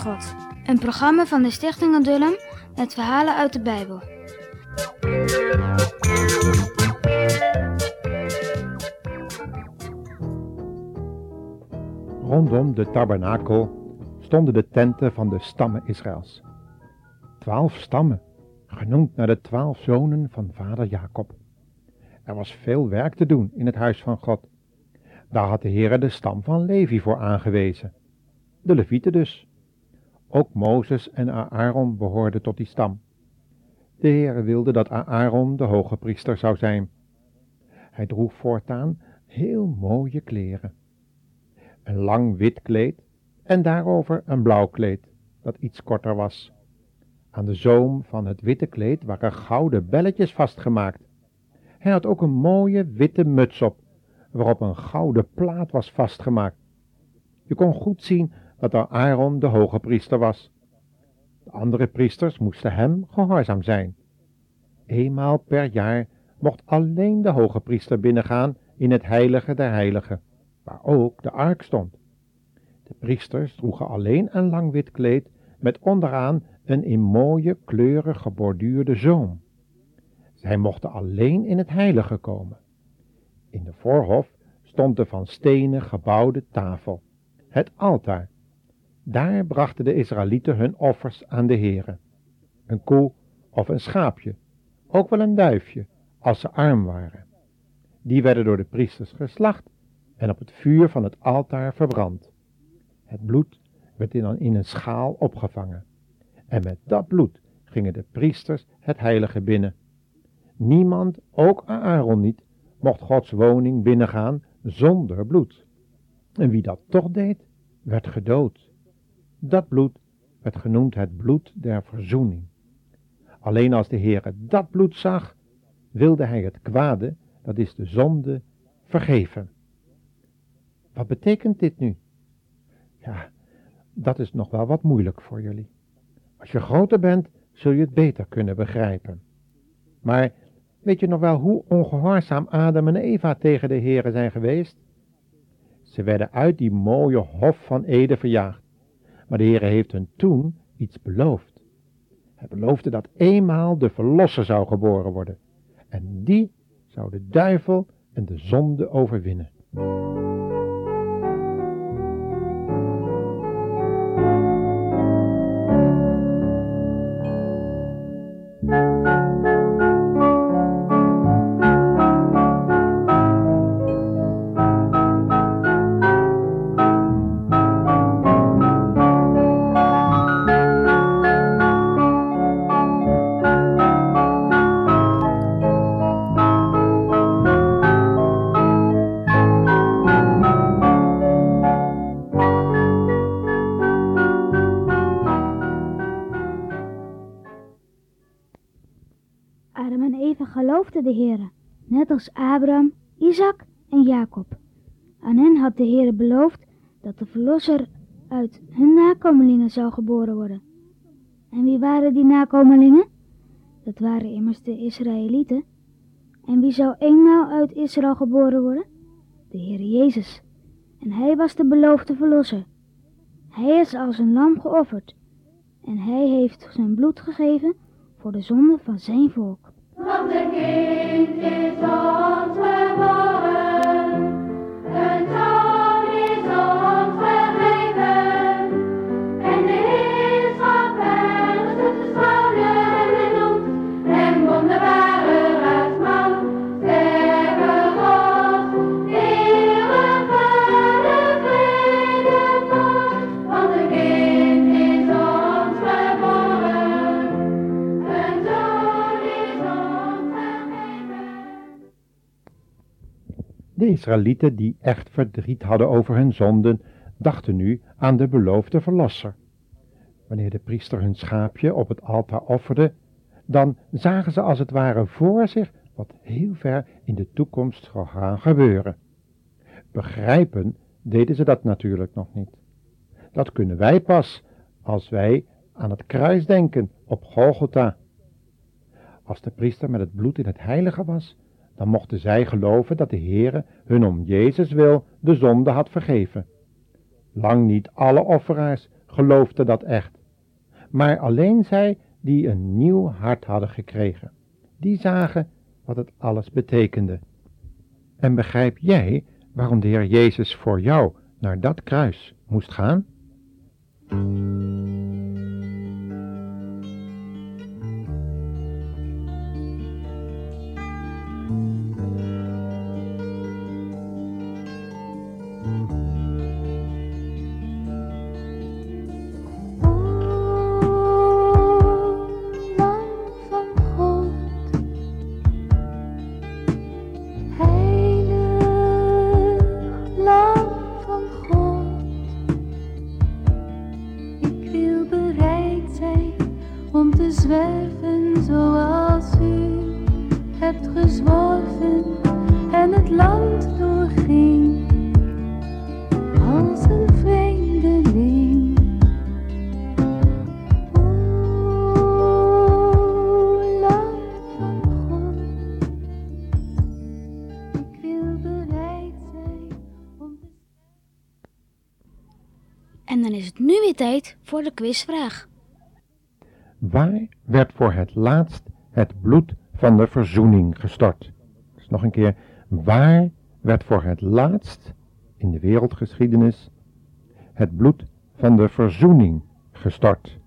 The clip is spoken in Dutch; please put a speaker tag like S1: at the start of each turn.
S1: God. Een programma van de Stichting Adullam met verhalen uit de Bijbel.
S2: Rondom de tabernakel stonden de tenten van de stammen Israëls. Twaalf stammen, genoemd naar de twaalf zonen van vader Jacob. Er was veel werk te doen in het huis van God. Daar had de Heere de stam van Levi voor aangewezen. De Levieten dus. Ook Mozes en Aaron behoorden tot die stam. De Heere wilde dat Aaron de hoge priester zou zijn. Hij droeg voortaan heel mooie kleren. Een lang wit kleed en daarover een blauw kleed, dat iets korter was. Aan de zoom van het witte kleed waren gouden belletjes vastgemaakt. Hij had ook een mooie witte muts op, waarop een gouden plaat was vastgemaakt. Je kon goed zien dat Aaron de hoge priester was. De andere priesters moesten hem gehoorzaam zijn. Eenmaal per jaar mocht alleen de hoge priester binnengaan in het heilige der heiligen, waar ook de ark stond. De priesters droegen alleen een lang wit kleed met onderaan een in mooie kleuren geborduurde zoom. Zij mochten alleen in het heilige komen. In de voorhof stond de van stenen gebouwde tafel, het altaar. Daar brachten de Israëlieten hun offers aan de Heere. Een koe of een schaapje, ook wel een duifje, als ze arm waren. Die werden door de priesters geslacht en op het vuur van het altaar verbrand. Het bloed werd in een schaal opgevangen. En met dat bloed gingen de priesters het heilige binnen. Niemand, ook Aaron niet, mocht Gods woning binnengaan zonder bloed. En wie dat toch deed, werd gedood. Dat bloed werd genoemd het bloed der verzoening. Alleen als de Heere dat bloed zag, wilde hij het kwade, dat is de zonde, vergeven. Wat betekent dit nu? Ja, dat is nog wel wat moeilijk voor jullie. Als je groter bent, zul je het beter kunnen begrijpen. Maar weet je nog wel hoe ongehoorzaam Adam en Eva tegen de Heere zijn geweest? Ze werden uit die mooie hof van Eden verjaagd. Maar de Heere heeft hun toen iets beloofd. Hij beloofde dat eenmaal de Verlosser zou geboren worden. En die zou de duivel en de zonde overwinnen.
S1: Geloofden de Heere, net als Abraham, Isaac en Jacob. Aan hen had de Heere beloofd dat de Verlosser uit hun nakomelingen zou geboren worden. En wie waren die nakomelingen? Dat waren immers de Israëlieten. En wie zou eenmaal uit Israël geboren worden? De Heere Jezus. En hij was de beloofde Verlosser. Hij is als een lam geofferd. En hij heeft zijn bloed gegeven voor de zonde van zijn volk.
S3: Want een kind is ons De
S2: Israëlieten die echt verdriet hadden over hun zonden, dachten nu aan de beloofde verlosser. Wanneer de priester hun schaapje op het altaar offerde, dan zagen ze als het ware voor zich wat heel ver in de toekomst zou gaan gebeuren. Begrijpen deden ze dat natuurlijk nog niet. Dat kunnen wij pas als wij aan het kruis denken op Golgotha. Als de priester met het bloed in het heilige was, dan mochten zij geloven dat de Heere hun om Jezus wil de zonde had vergeven. Lang niet alle offeraars geloofden dat echt. Maar alleen zij die een nieuw hart hadden gekregen, die zagen wat het alles betekende. En begrijp jij waarom de Heer Jezus voor jou naar dat kruis moest gaan?
S3: Zwerven zoals u hebt gezworven en het land doorging als een vreemdeling. O Lam van God, ik wil bereid zijn
S1: En dan is het nu weer tijd voor de quizvraag.
S2: Waar werd voor het laatst het bloed van de verzoening gestort? Dus nog een keer, waar werd voor het laatst in de wereldgeschiedenis het bloed van de verzoening gestort?